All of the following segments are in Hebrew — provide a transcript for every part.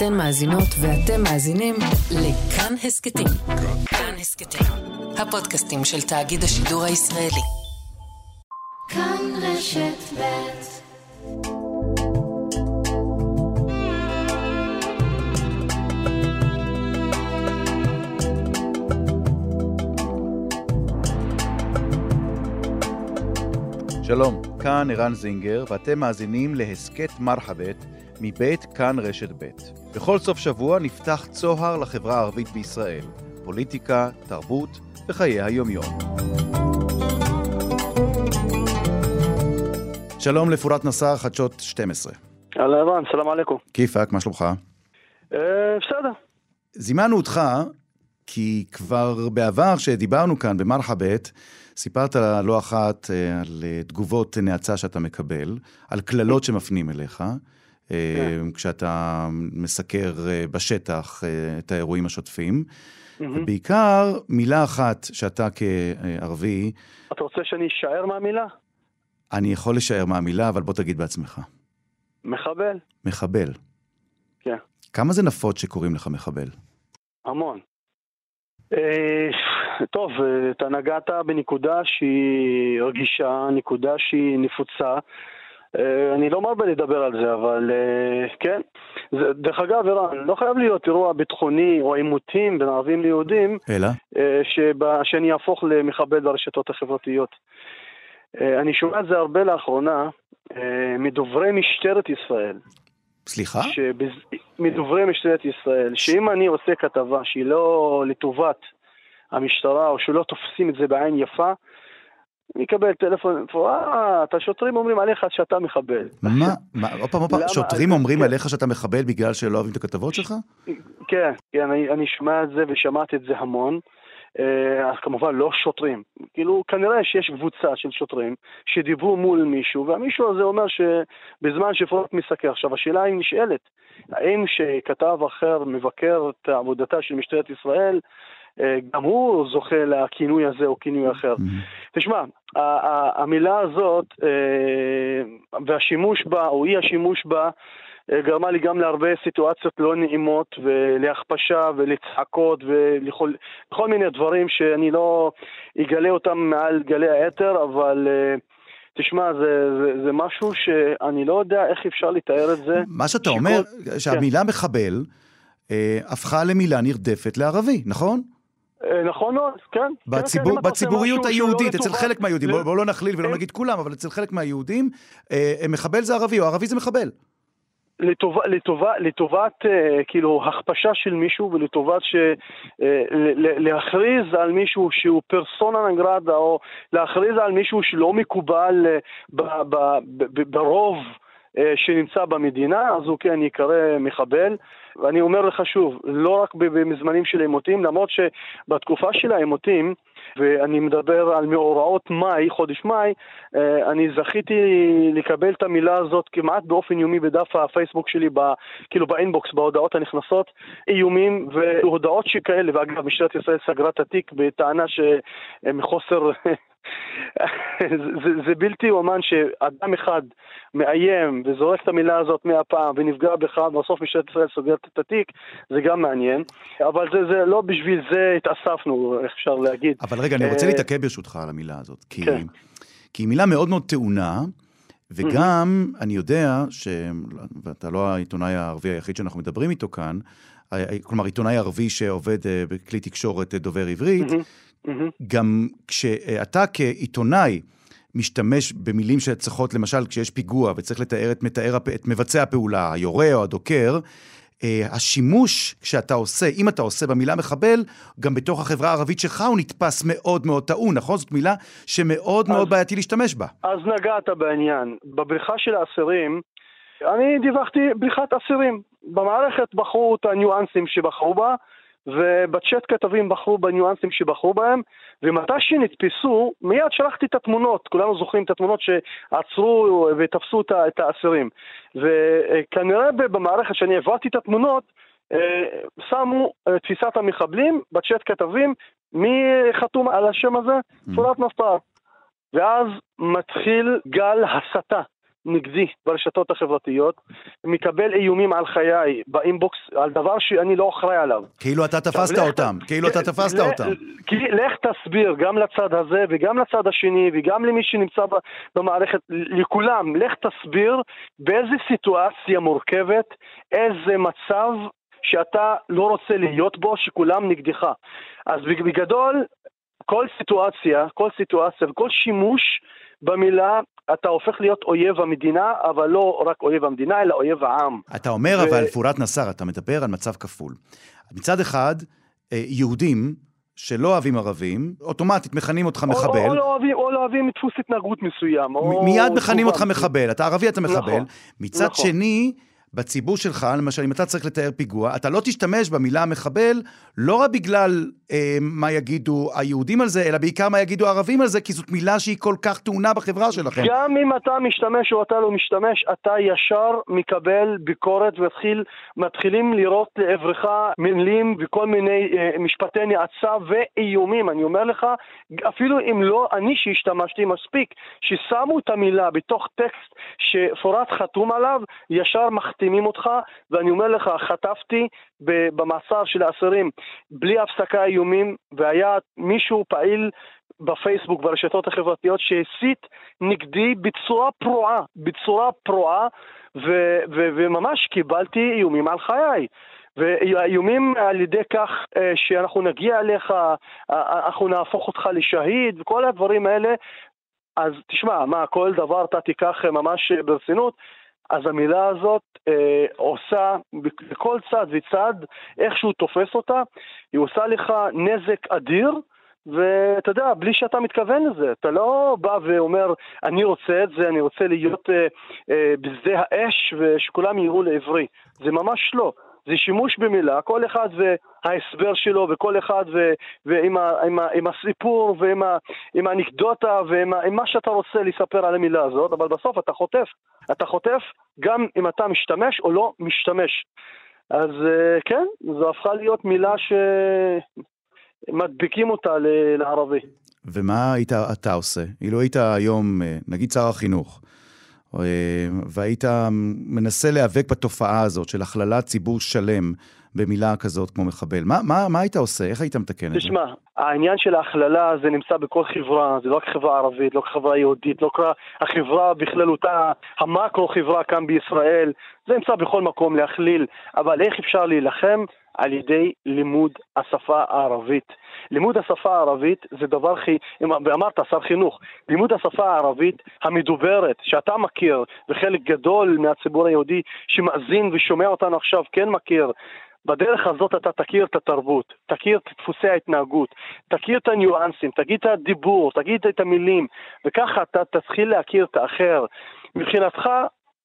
אתן מאזינות ואתם מאזינים לכאן הסכתים. כאן הסכתים, הפודקאסטים של תאגיד השידור הישראלי. כאן רשת ב' שלום, כאן ערן זינגר, ואתם מאזינים להסכת מרחבת מבית כאן רשת ב'. בכל סוף שבוע נפתח צוהר לחברה הערבית בישראל, פוליטיקה, תרבות וחיי היומיום. שלום לפורת נסאר, חדשות 12. אהלן ערן, סלאם עליכום. כיפאק, מה שלומך? אה, בסדר. זימנו אותך כי כבר בעבר כשדיברנו כאן במרחבת, סיפרת לא אחת אה, על תגובות נאצה שאתה מקבל, על קללות שמפנים אליך, כן. כשאתה מסקר אה, בשטח אה, את האירועים השוטפים. ובעיקר מילה אחת שאתה כערבי, אתה רוצה שאני אשאר מהמילה? אני יכול לשער מה המילה, אבל בוא תגיד בעצמך. מחבל? מחבל. כן. כמה זה נפוץ שקוראים לך מחבל? המון. אה, טוב, אה, אתה נגעת בנקודה שהיא רגישה, נקודה שהיא נפוצה. אה, אני לא מרבה לדבר על זה, אבל אה, כן. זה, דרך אגב, ערן, לא חייב להיות אירוע ביטחוני או עימותים בין ערבים ליהודים אלא? אה, שבה, שאני אהפוך למחבל ברשתות החברתיות. אני שומע את זה הרבה לאחרונה מדוברי משטרת ישראל. סליחה? שבז... מדוברי משטרת ישראל, שאם אני עושה כתבה שהיא לא לטובת המשטרה, או שלא תופסים את זה בעין יפה, אקבל טלפון, את השוטרים אומרים עליך שאתה מחבל. מה? מה? עוד פעם, עוד פעם? שוטרים אומרים. עליך שאתה מחבל בגלל שלא אוהבים את הכתבות שלך? כן, כן, אני, אני שומע את זה ושמעתי את זה המון. אה, אז כמובן לא שוטרים, כאילו כנראה שיש קבוצה של שוטרים שדיברו מול מישהו והמישהו הזה אומר שבזמן שפרוט מסקר. עכשיו השאלה היא נשאלת, האם שכתב אחר מבקר את עבודתה של משטרת ישראל, גם הוא זוכה לכינוי הזה או כינוי אחר. תשמע, המילה הזאת אה, והשימוש בה או אי השימוש בה אה, גרמה לי גם להרבה סיטואציות לא נעימות ולהכפשה ולצעקות ולכל לכל מיני דברים שאני לא אגלה אותם מעל גלי האתר, אבל אה, תשמע, זה, זה, זה משהו שאני לא יודע איך אפשר לתאר את זה. מה שאתה שכל- אומר, כן. שהמילה מחבל אה, הפכה למילה נרדפת לערבי, נכון? אה, נכון מאוד, כן. כן, כן, בציבור, אתה עושה בציבוריות לא היהודית, אצל לטובת- חלק מהיהודים, בואו בוא לא נכליל ולא כן. נגיד כולם, אבל אצל חלק מהיהודים, אה, מחבל זה ערבי, או ערבי זה מחבל. לטובה, לטובת אה, כאילו הכפשה של מישהו ולטובת ש, אה, להכריז על מישהו שהוא פרסונה נגרדה או להכריז על מישהו שלא מקובל אה, ב, ב, ב, ב, ברוב אה, שנמצא במדינה, אז הוא כן ייקרא מחבל. ואני אומר לך שוב, לא רק בזמנים של עימותים, למרות שבתקופה של העימותים, ואני מדבר על מאורעות מאי, חודש מאי, אה, אני זכיתי לקבל את המילה הזאת כמעט באופן יומי בדף הפייסבוק שלי, ב, כאילו באינבוקס, בהודעות הנכנסות, איומים והודעות שכאלה, ואגב, משטרת ישראל סגרה את התיק בטענה שמחוסר... זה, זה, בלתי יאומן שאדם אחד מאיים וזורק את המילה הזאת מאה פעם ונפגע בך, ובסוף משטרת ישראל סוגרת את התיק, זה גם מעניין. אבל זה, זה לא בשביל זה התאספנו, איך אפשר להגיד. אבל רגע, אני רוצה אה, להתעכב ברשותך על המילה הזאת, כי, כן. כי היא מילה מאוד מאוד טעונה, וגם אני יודע, ש... ואתה לא העיתונאי הערבי היחיד שאנחנו מדברים איתו כאן, כלומר עיתונאי ערבי שעובד אה, בכלי תקשורת אה, דובר עברית, מהמם. גם כשאתה כעיתונאי משתמש במילים שצריכות, למשל, כשיש פיגוע וצריך לתאר את, מתאר, את מבצע הפעולה, היורה או הדוקר, השימוש שאתה עושה, אם אתה עושה במילה מחבל, גם בתוך החברה הערבית שלך הוא נתפס מאוד מאוד טעון, נכון? זאת מילה שמאוד אז- מאוד בעייתי להשתמש בה. אז נגעת בעניין. בבריחה של האסירים, אני דיווחתי בריחת אסירים. במערכת בחרו את הניואנסים שבחרו בה, ובצ'אט כתבים בחרו בניואנסים שבחרו בהם, ומתי שנתפסו, מיד שלחתי את התמונות, כולנו זוכרים את התמונות שעצרו ותפסו את האסירים. וכנראה במערכת שאני העברתי את התמונות, אה, שמו אה, תפיסת המחבלים בצ'אט כתבים, מי חתום על השם הזה? פורת נסאר. ואז מתחיל גל הסתה נגדי ברשתות החברתיות, מקבל איומים על חיי באינבוקס, על דבר שאני לא אחראי עליו. כאילו אתה תפסת לך- אותם, כאילו אתה תפסת ל- אותם. לך תסביר גם לצד הזה וגם לצד השני וגם למי שנמצא במערכת, לכולם, לך תסביר באיזה סיטואציה מורכבת, איזה מצב שאתה לא רוצה להיות בו, שכולם נגדך. אז בג- בגדול, כל סיטואציה, כל סיטואציה וכל שימוש במילה, אתה הופך להיות אויב המדינה, אבל לא רק אויב המדינה, אלא אויב העם. אתה אומר, ו- אבל פורת נסאר, אתה מדבר על מצב כפול. מצד אחד, אה, יהודים שלא אוהבים ערבים, אוטומטית מכנים אותך או, מחבל. או, לא אוהבים, או לא אוהבים דפוס התנהגות מסוים. או מ- מיד מכנים אותך מחבל, אתה ערבי, אתה מחבל. נכון, מצד נכון. שני, בציבור שלך, למשל, אם אתה צריך לתאר פיגוע, אתה לא תשתמש במילה מחבל, לא רק בגלל אה, מה יגידו היהודים על זה, אלא בעיקר מה יגידו הערבים על זה, כי זאת מילה שהיא כל כך טעונה בחברה שלכם. גם אם אתה משתמש או אתה לא משתמש, אתה ישר מקבל ביקורת ומתחילים לירות לעברך מילים וכל מיני אה, משפטי נאצה ואיומים. אני אומר לך, אפילו אם לא אני שהשתמשתי מספיק, ששמו את המילה בתוך טקסט שפורט חתום עליו, ישר מחתימים אותך, ואני אומר לך, חטפתי ב- במאסר של האסירים בלי הפסקה איומים, והיה מישהו פעיל בפייסבוק, ברשתות החברתיות, שהסית נגדי בצורה פרועה, בצורה פרועה, ו- ו- וממש קיבלתי איומים על חיי. ואיומים על ידי כך אה, שאנחנו נגיע אליך, אה, אנחנו נהפוך אותך לשהיד, וכל הדברים האלה. אז תשמע, מה, כל דבר אתה תיקח אה, ממש אה, ברצינות? אז המילה הזאת אה, עושה בכל צד וצד, איך שהוא תופס אותה, היא עושה לך נזק אדיר, ואתה יודע, בלי שאתה מתכוון לזה, אתה לא בא ואומר, אני רוצה את זה, אני רוצה להיות אה, אה, בשדה האש ושכולם יראו לעברי. זה ממש לא. זה שימוש במילה, כל אחד וההסבר שלו, וכל אחד ו, ועם ה, עם ה, עם הסיפור ועם ה, עם האנקדוטה ועם ה, עם מה שאתה רוצה לספר על המילה הזאת, אבל בסוף אתה חוטף. אתה חוטף גם אם אתה משתמש או לא משתמש. אז אה, כן, זו הפכה להיות מילה שמדביקים אותה לערבי. ומה היית אתה עושה? אילו היית היום, אה, נגיד שר החינוך, והיית מנסה להיאבק בתופעה הזאת של הכללת ציבור שלם במילה כזאת כמו מחבל, מה, מה, מה היית עושה? איך היית מתקן את זה? תשמע, העניין של ההכללה זה נמצא בכל חברה, זה לא רק חברה ערבית, לא רק חברה יהודית, לא רק החברה בכללותה, המקרו חברה כאן בישראל, זה נמצא בכל מקום להכליל, אבל איך אפשר להילחם? על ידי לימוד השפה הערבית. לימוד השפה הערבית זה דבר הכי, ואמרת שר חינוך, לימוד השפה הערבית המדוברת, שאתה מכיר, וחלק גדול מהציבור היהודי שמאזין ושומע אותנו עכשיו כן מכיר, בדרך הזאת אתה תכיר את התרבות, תכיר את דפוסי ההתנהגות, תכיר את הניואנסים, תגיד את הדיבור, תגיד את המילים, וככה אתה תתחיל להכיר את האחר. מבחינתך,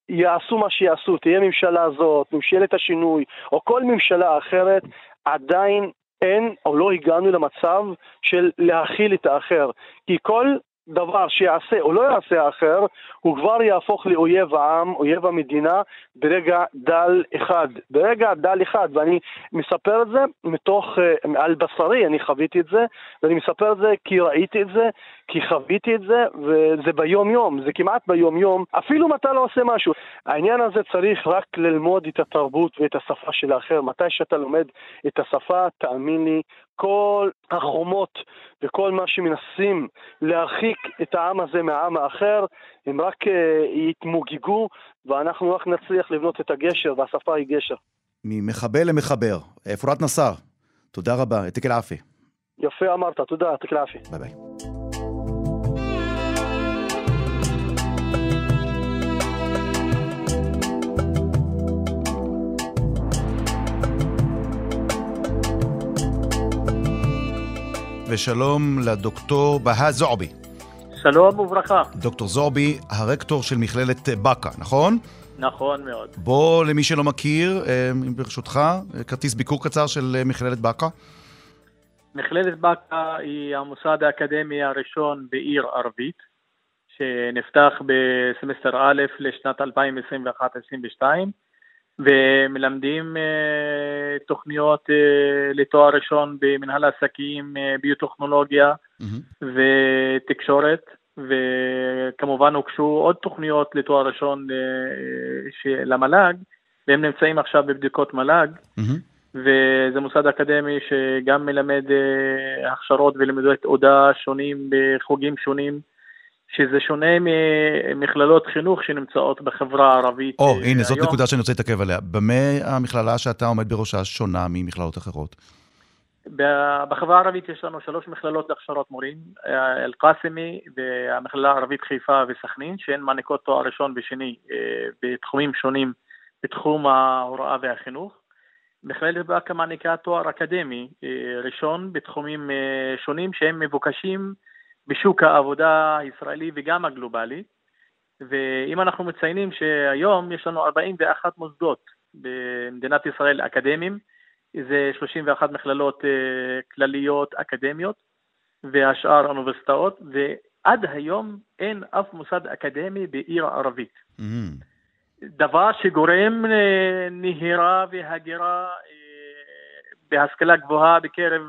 יעשו מה שיעשו, תהיה ממשלה הזאת, ממשלת השינוי, או כל ממשלה אחרת, עדיין אין או לא הגענו למצב של להכיל את האחר. כי כל דבר שיעשה או לא יעשה האחר, הוא כבר יהפוך לאויב העם, אויב המדינה, ברגע דל אחד. ברגע דל אחד, ואני מספר את זה מתוך, uh, על בשרי, אני חוויתי את זה, ואני מספר את זה כי ראיתי את זה, כי חוויתי את זה, וזה ביום יום, זה כמעט ביום יום, אפילו אם אתה לא עושה משהו. העניין הזה צריך רק ללמוד את התרבות ואת השפה של האחר. מתי שאתה לומד את השפה, תאמין לי, כל החומות וכל מה שמנסים להרחיק את העם הזה מהעם האחר, הם רק uh, יתמוגגו, ואנחנו רק נצליח לבנות את הגשר, והשפה היא גשר. ממחבל למחבר, פורת נסאר, תודה רבה, אתק אל-עפי. יפה אמרת, תודה, יעתיק אל-עפי. ביי ביי. ושלום לדוקטור בהא זועבי. שלום וברכה. דוקטור זועבי, הרקטור של מכללת באקה, נכון? נכון מאוד. בוא, למי שלא מכיר, אה, ברשותך, כרטיס ביקור קצר של אה, מכללת באקה. מכללת באקה היא המוסד האקדמי הראשון בעיר ערבית, שנפתח בסמסטר א' לשנת 2021-2022, ומלמדים uh, תוכניות uh, לתואר ראשון במנהל עסקים, uh, ביוטכנולוגיה מהמם. ותקשורת, וכמובן הוגשו עוד תוכניות לתואר ראשון למל"ג, והם נמצאים עכשיו בבדיקות מל"ג, מהמם. וזה מוסד אקדמי שגם מלמד הכשרות ולימודי תעודה שונים בחוגים שונים. שזה שונה ממכללות חינוך שנמצאות בחברה הערבית או, אה, הנה, זאת. נקודה שאני רוצה להתעכב עליה. במה המכללה שאתה עומד בראשה שונה ממכללות אחרות? בחברה הערבית יש לנו שלוש מכללות להכשרות מורים, אה, אל-קאסמי והמכללה הערבית חיפה וסכנין, שהן מעניקות תואר ראשון ושני אה, בתחומים שונים בתחום ההוראה והחינוך. מכללת באקה מעניקה תואר אקדמי ראשון בתחומים שונים שהם מבוקשים בשוק העבודה הישראלי וגם הגלובלי. ואם אנחנו מציינים שהיום יש לנו 41 מוסדות במדינת ישראל אקדמיים, זה 31 מכללות אה, כלליות אקדמיות והשאר אוניברסיטאות, ועד היום אין אף מוסד אקדמי בעיר ערבית. מהמם. דבר שגורם לנהירה והגירה אה, בהשכלה גבוהה בקרב אה,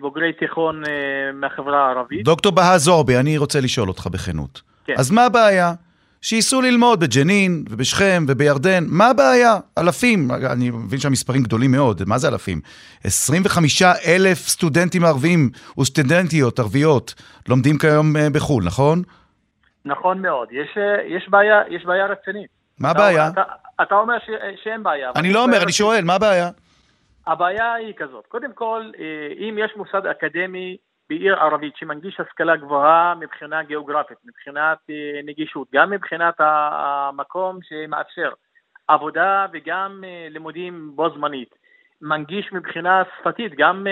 בוגרי תיכון אה, מהחברה הערבית. דוקטור בהא זועבי, אני רוצה לשאול אותך בכנות. כן. אז מה הבעיה? שייסעו ללמוד בג'נין ובשכם ובירדן, מה הבעיה? אלפים, אני מבין שהמספרים גדולים מאוד, מה זה אלפים? 25 אלף סטודנטים ערבים וסטודנטיות ערביות לומדים כיום אה, בחו"ל, נכון? נכון מאוד, יש, אה, יש, בעיה, יש בעיה רצינית. מה הבעיה? אתה, אתה אומר ש, שאין בעיה. אני לא אומר, אני. שואל, מה הבעיה? הבעיה היא כזאת, קודם כל, אה, אם יש מוסד אקדמי בעיר ערבית שמנגיש השכלה גבוהה מבחינה גיאוגרפית, מבחינת אה, נגישות, גם מבחינת המקום שמאפשר עבודה וגם אה, לימודים בו זמנית, מנגיש מבחינה שפתית, גם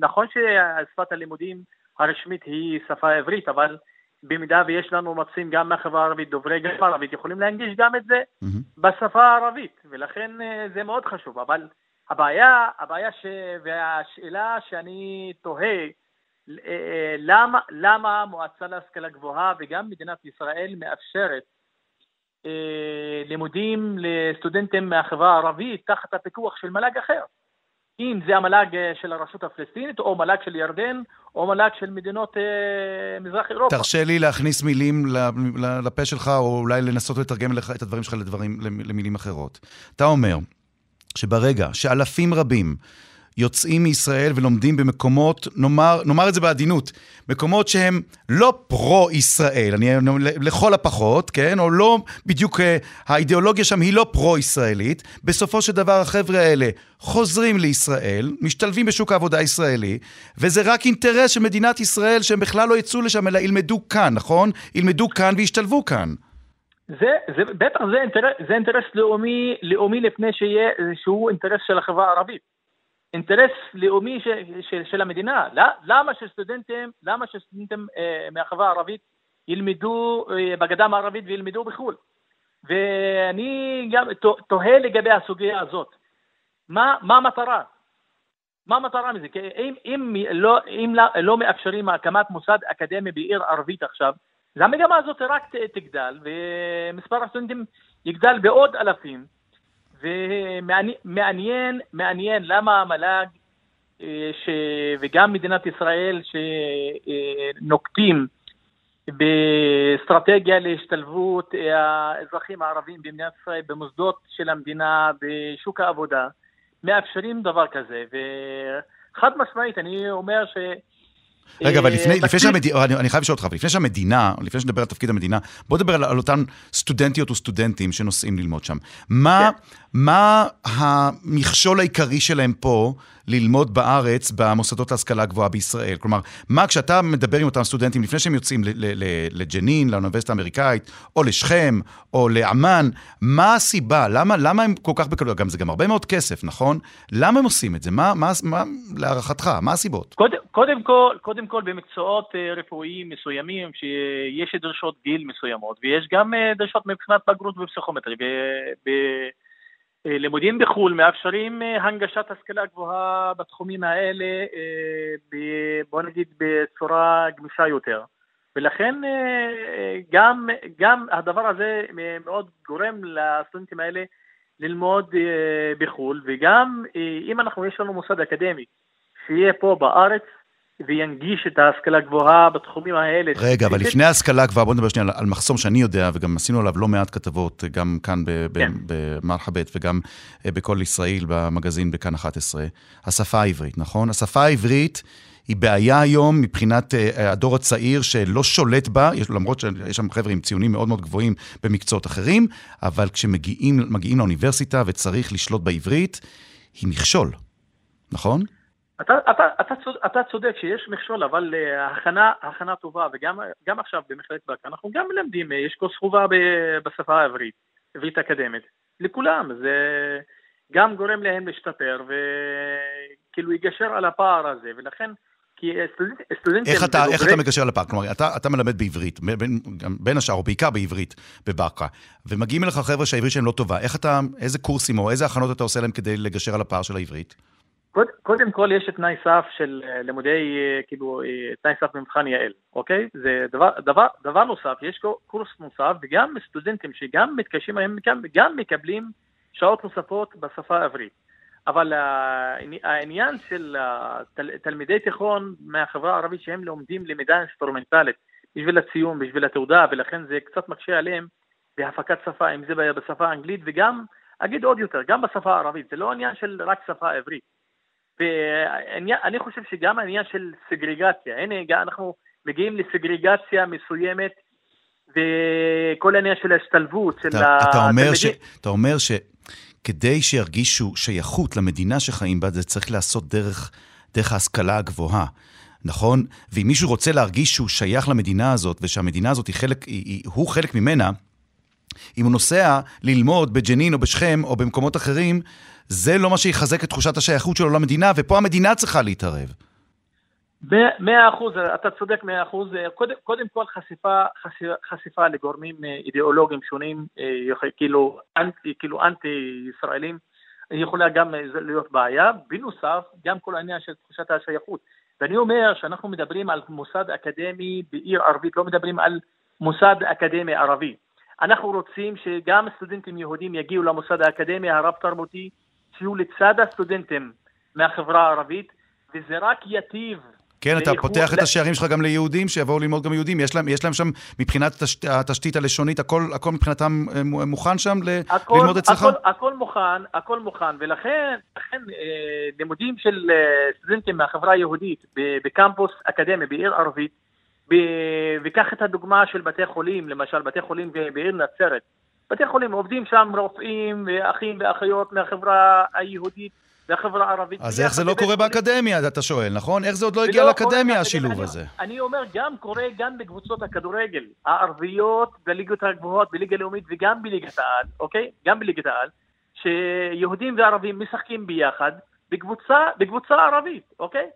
נכון ששפת הלימודים הרשמית היא שפה עברית, אבל במידה ויש לנו מרצים גם מהחברה הערבית, דוברי גם ערבית, יכולים להנגיש גם את זה מהמם. בשפה הערבית, ולכן זה מאוד חשוב. אבל הבעיה, הבעיה ש... והשאלה שאני תוהה, אה, למה, למה המועצה להשכלה גבוהה וגם מדינת ישראל מאפשרת אה, לימודים לסטודנטים מהחברה הערבית תחת הפיקוח של מל"ג אחר? אם זה המל"ג אה, של הרשות הפלסטינית, או מל"ג של ירדן, או מל"ג של מדינות אה, מזרח אירופה. תרשה לי להכניס מילים לפה שלך, או אולי לנסות לתרגם לך את הדברים שלך לדברים, למילים אחרות. אתה אומר שברגע שאלפים רבים יוצאים מישראל ולומדים במקומות, נאמר, נאמר את זה בעדינות, מקומות שהם לא פרו-ישראל, אני, לכל הפחות, כן? או לא בדיוק, אה, האידיאולוגיה שם היא לא פרו-ישראלית. בסופו של דבר החבר'ה האלה חוזרים לישראל, משתלבים בשוק העבודה הישראלי, וזה רק אינטרס של מדינת ישראל שהם בכלל לא יצאו לשם, אלא ילמדו כאן, נכון? ילמדו כאן וישתלבו כאן. זה, זה, בטח זה אינטרס, זה אינטרס לאומי, לאומי לפני שיהיה, שהוא אינטרס של החברה הערבית. אינטרס לאומי ש, של, של המדינה. למה שסטודנטים, למה שסטודנטים אה, מהחברה הערבית ילמדו אה, בגדה המערבית וילמדו בחו"ל? ואני גם תוהה לגבי הסוגיה הזאת. מה, מה המטרה? מה המטרה מזה? כי אם, אם, לא, אם לא, לא מאפשרים הקמת מוסד אקדמי בעיר ערבית עכשיו, אז המגמה הזאת רק תגדל, ומספר הסטודנטים יגדל בעוד אלפים, ומעניין מעניין למה המל"ג אה, ש... וגם מדינת ישראל שנוקטים באסטרטגיה להשתלבות אה, האזרחים הערבים במדינת ישראל במוסדות של המדינה, בשוק העבודה, מאפשרים דבר כזה, וחד משמעית אני אומר ש... רגע, אבל אה, לפני, לפני שהמדינה, אני, אני חייב לשאול אותך, אבל לפני שהמדינה, לפני שנדבר על תפקיד המדינה, בוא נדבר על, על אותן סטודנטיות וסטודנטים שנוסעים ללמוד שם. מה, כן. מה המכשול העיקרי שלהם פה ללמוד בארץ במוסדות להשכלה גבוהה בישראל? כלומר, מה כשאתה מדבר עם אותם סטודנטים לפני שהם יוצאים לג'נין, לאוניברסיטה האמריקאית, או לשכם, או לעמאן, מה הסיבה? למה, למה הם כל כך בקלות? גם זה גם הרבה מאוד כסף, נכון? למה הם עושים את זה? מה, מה, מה להערכתך, מה הסיבות? קודם, קודם כל, קודם כל במקצועות אה, רפואיים מסוימים שיש דרישות גיל מסוימות ויש גם אה, דרישות מבחינת בגרות בפסיכומטרי. בלימודים בחו"ל מאפשרים אה, הנגשת השכלה גבוהה בתחומים האלה, אה, בוא נגיד בצורה גמישה יותר. ולכן אה, גם, גם הדבר הזה אה, מאוד גורם לסטודנטים האלה ללמוד אה, בחו"ל, וגם אה, אם אנחנו, יש לנו מוסד אקדמי שיהיה פה בארץ, וינגיש את ההשכלה הגבוהה בתחומים האלה. רגע, אבל לפני ההשכלה הגבוהה, בוא נדבר שנייה על, מחסום שאני יודע, וגם עשינו עליו לא מעט כתבות, גם כאן כן. במרחבת וגם אה, בכל ישראל, במגזין בכאן 11. השפה העברית, נכון? השפה העברית... היא בעיה היום מבחינת uh, הדור הצעיר שלא שולט בה, יש, למרות שיש שם חבר'ה עם ציונים מאוד מאוד גבוהים במקצועות אחרים, אבל כשמגיעים לאוניברסיטה וצריך לשלוט בעברית, היא מכשול, נכון? אתה, אתה, אתה, צודק, אתה צודק שיש מכשול, אבל uh, הכנה, הכנה טובה, וגם עכשיו במכללת באקה, אנחנו גם מלמדים, יש קורס חובה בשפה העברית, עברית אקדמית, לכולם, זה גם גורם להם להשתפר, וכאילו יגשר על הפער הזה, ולכן כי סטודנטים... איך אתה, איך אתה מגשר הפער? כלומר, אתה, אתה מלמד בעברית, בין, בין השאר, או בעיקר בעברית, בבאקה, ומגיעים אליך חבר'ה שהעברית שלהם לא טובה. איך אתה, איזה קורסים או איזה הכנות אתה עושה להם כדי לגשר על הפער של העברית? קוד, קודם כל יש תנאי סף של אה, לימודי, אה, כאילו, אה, תנאי סף במבחן יעל, אוקיי? זה דבר, דבר, דבר נוסף, יש קורס נוסף, וגם סטודנטים שגם מתקשים, הם גם, גם מקבלים שעות נוספות בשפה העברית. אבל העניין של תלמידי תיכון מהחברה הערבית שהם לומדים למידה אינסטרומנטלית בשביל הציון, בשביל התעודה, ולכן זה קצת מקשה עליהם בהפקת שפה, אם זה בשפה האנגלית, וגם, אגיד עוד יותר, גם בשפה הערבית, זה לא עניין של רק שפה עברית. ואני חושב שגם העניין של סגרגציה, הנה אנחנו מגיעים לסגרגציה מסוימת וכל העניין של ההשתלבות של התלמידים. אתה אומר ש... כדי שירגישו שייכות למדינה שחיים בה, זה צריך לעשות דרך, דרך ההשכלה הגבוהה. נכון? ואם מישהו רוצה להרגיש שהוא שייך למדינה הזאת, ושהמדינה הזאת היא חלק, היא, היא, הוא חלק ממנה, אם הוא נוסע ללמוד בג'נין או בשכם או במקומות אחרים, זה לא מה שיחזק את תחושת השייכות שלו למדינה, ופה המדינה צריכה להתערב. מאה אחוז, אתה צודק מאה אחוז. קודם, קודם כל חשיפה, חשיפה, חשיפה לגורמים אה, אידיאולוגיים שונים, אה, כאילו אנטי, כאילו אנטי ישראלים, יכולה גם להיות בעיה. בנוסף, גם כל העניין של תחושת השייכות. ואני אומר שאנחנו מדברים על מוסד אקדמי בעיר ערבית, לא מדברים על מוסד אקדמי ערבי. אנחנו רוצים שגם סטודנטים יהודים יגיעו למוסד האקדמי הרב-תרבותי, שיהיו לצד הסטודנטים מהחברה הערבית, וזה רק ייטיב כן, אתה פותח את השערים שלך גם ליהודים, שיבואו ללמוד גם יהודים. יש להם, יש להם שם, מבחינת התשת, התשתית הלשונית, הכל, הכל מבחינתם אה, מוכן שם הכל, ללמוד אצלך? הכל, הכל מוכן, הכל מוכן, ולכן לכן, אה, לימודים של אה, סטודנטים מהחברה היהודית בקמפוס אקדמי בעיר ערבית, וקח את הדוגמה של בתי חולים, למשל בתי חולים בעיר נצרת. בתי חולים עובדים שם רופאים ואחים ואחיות מהחברה היהודית והחברה הערבית. אז איך זה לא קורה באקדמיה, אתה שואל, נכון? איך זה עוד לא הגיע לאקדמיה, השילוב הזה? אני אומר, גם קורה גם בקבוצות הכדורגל הערביות בליגות הגבוהות, בליגה הלאומית וגם בליגת העל, אוקיי? גם בליגת העל, שיהודים וערבים משחקים ביחד בקבוצה, בקבוצה ערבית, אוקיי?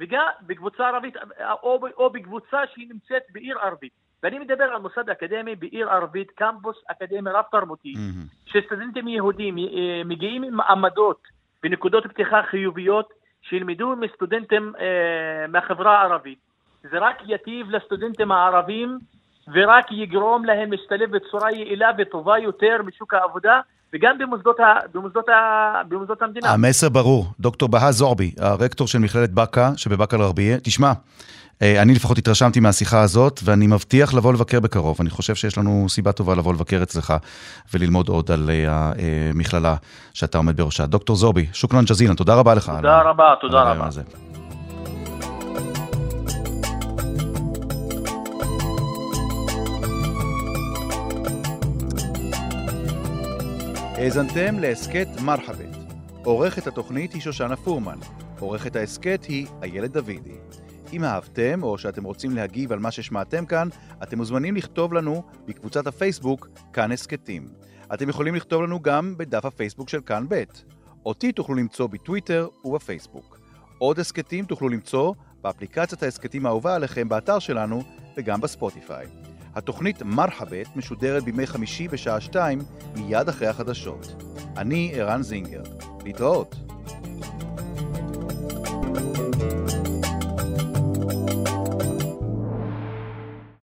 וגם בקבוצה ערבית, או, או בקבוצה שהיא נמצאת בעיר ערבית. ואני מדבר על מוסד אקדמי בעיר ערבית, קמפוס אקדמי רב-תרבותי, mm-hmm. שסטודנטים יהודים אה, מגיעים עם עמדות ונקודות פתיחה חיוביות שילמדו מסטודנטים אה, מהחברה הערבית. זה רק ייטיב לסטודנטים הערבים ורק יגרום להם להשתלב בצורה יעילה וטובה יותר בשוק העבודה וגם במוסדות, ה, במוסדות, ה, במוסדות המדינה. המסר ברור. דוקטור בהא זועבי, הרקטור של מכללת באקה שבבאקה אל-גרבייה, תשמע, אה, אני לפחות התרשמתי מהשיחה הזאת, ואני מבטיח לבוא לבקר בקרוב. אני חושב שיש לנו סיבה טובה לבוא לבקר אצלך וללמוד עוד על אה, המכללה שאתה עומד בראשה. דוקטור זובי, שוכרן ג'זילן, תודה רבה לך. תודה רבה, תודה רבה. האזנתם להסכת מרחבת. עורכת התוכנית היא שושנה פורמן. עורכת ההסכת היא איילת דוידי. אם אהבתם או שאתם רוצים להגיב על מה ששמעתם כאן, אתם מוזמנים לכתוב לנו בקבוצת הפייסבוק כאן הסכתים. אתם יכולים לכתוב לנו גם בדף הפייסבוק של כאן ב'. אותי תוכלו למצוא בטוויטר ובפייסבוק. עוד הסכתים תוכלו למצוא באפליקציית ההסכתים האהובה עליכם באתר שלנו וגם בספוטיפיי. התוכנית מרחבת משודרת בימי חמישי בשעה שתיים מיד אחרי החדשות. אני ערן זינגר. להתראות. thank you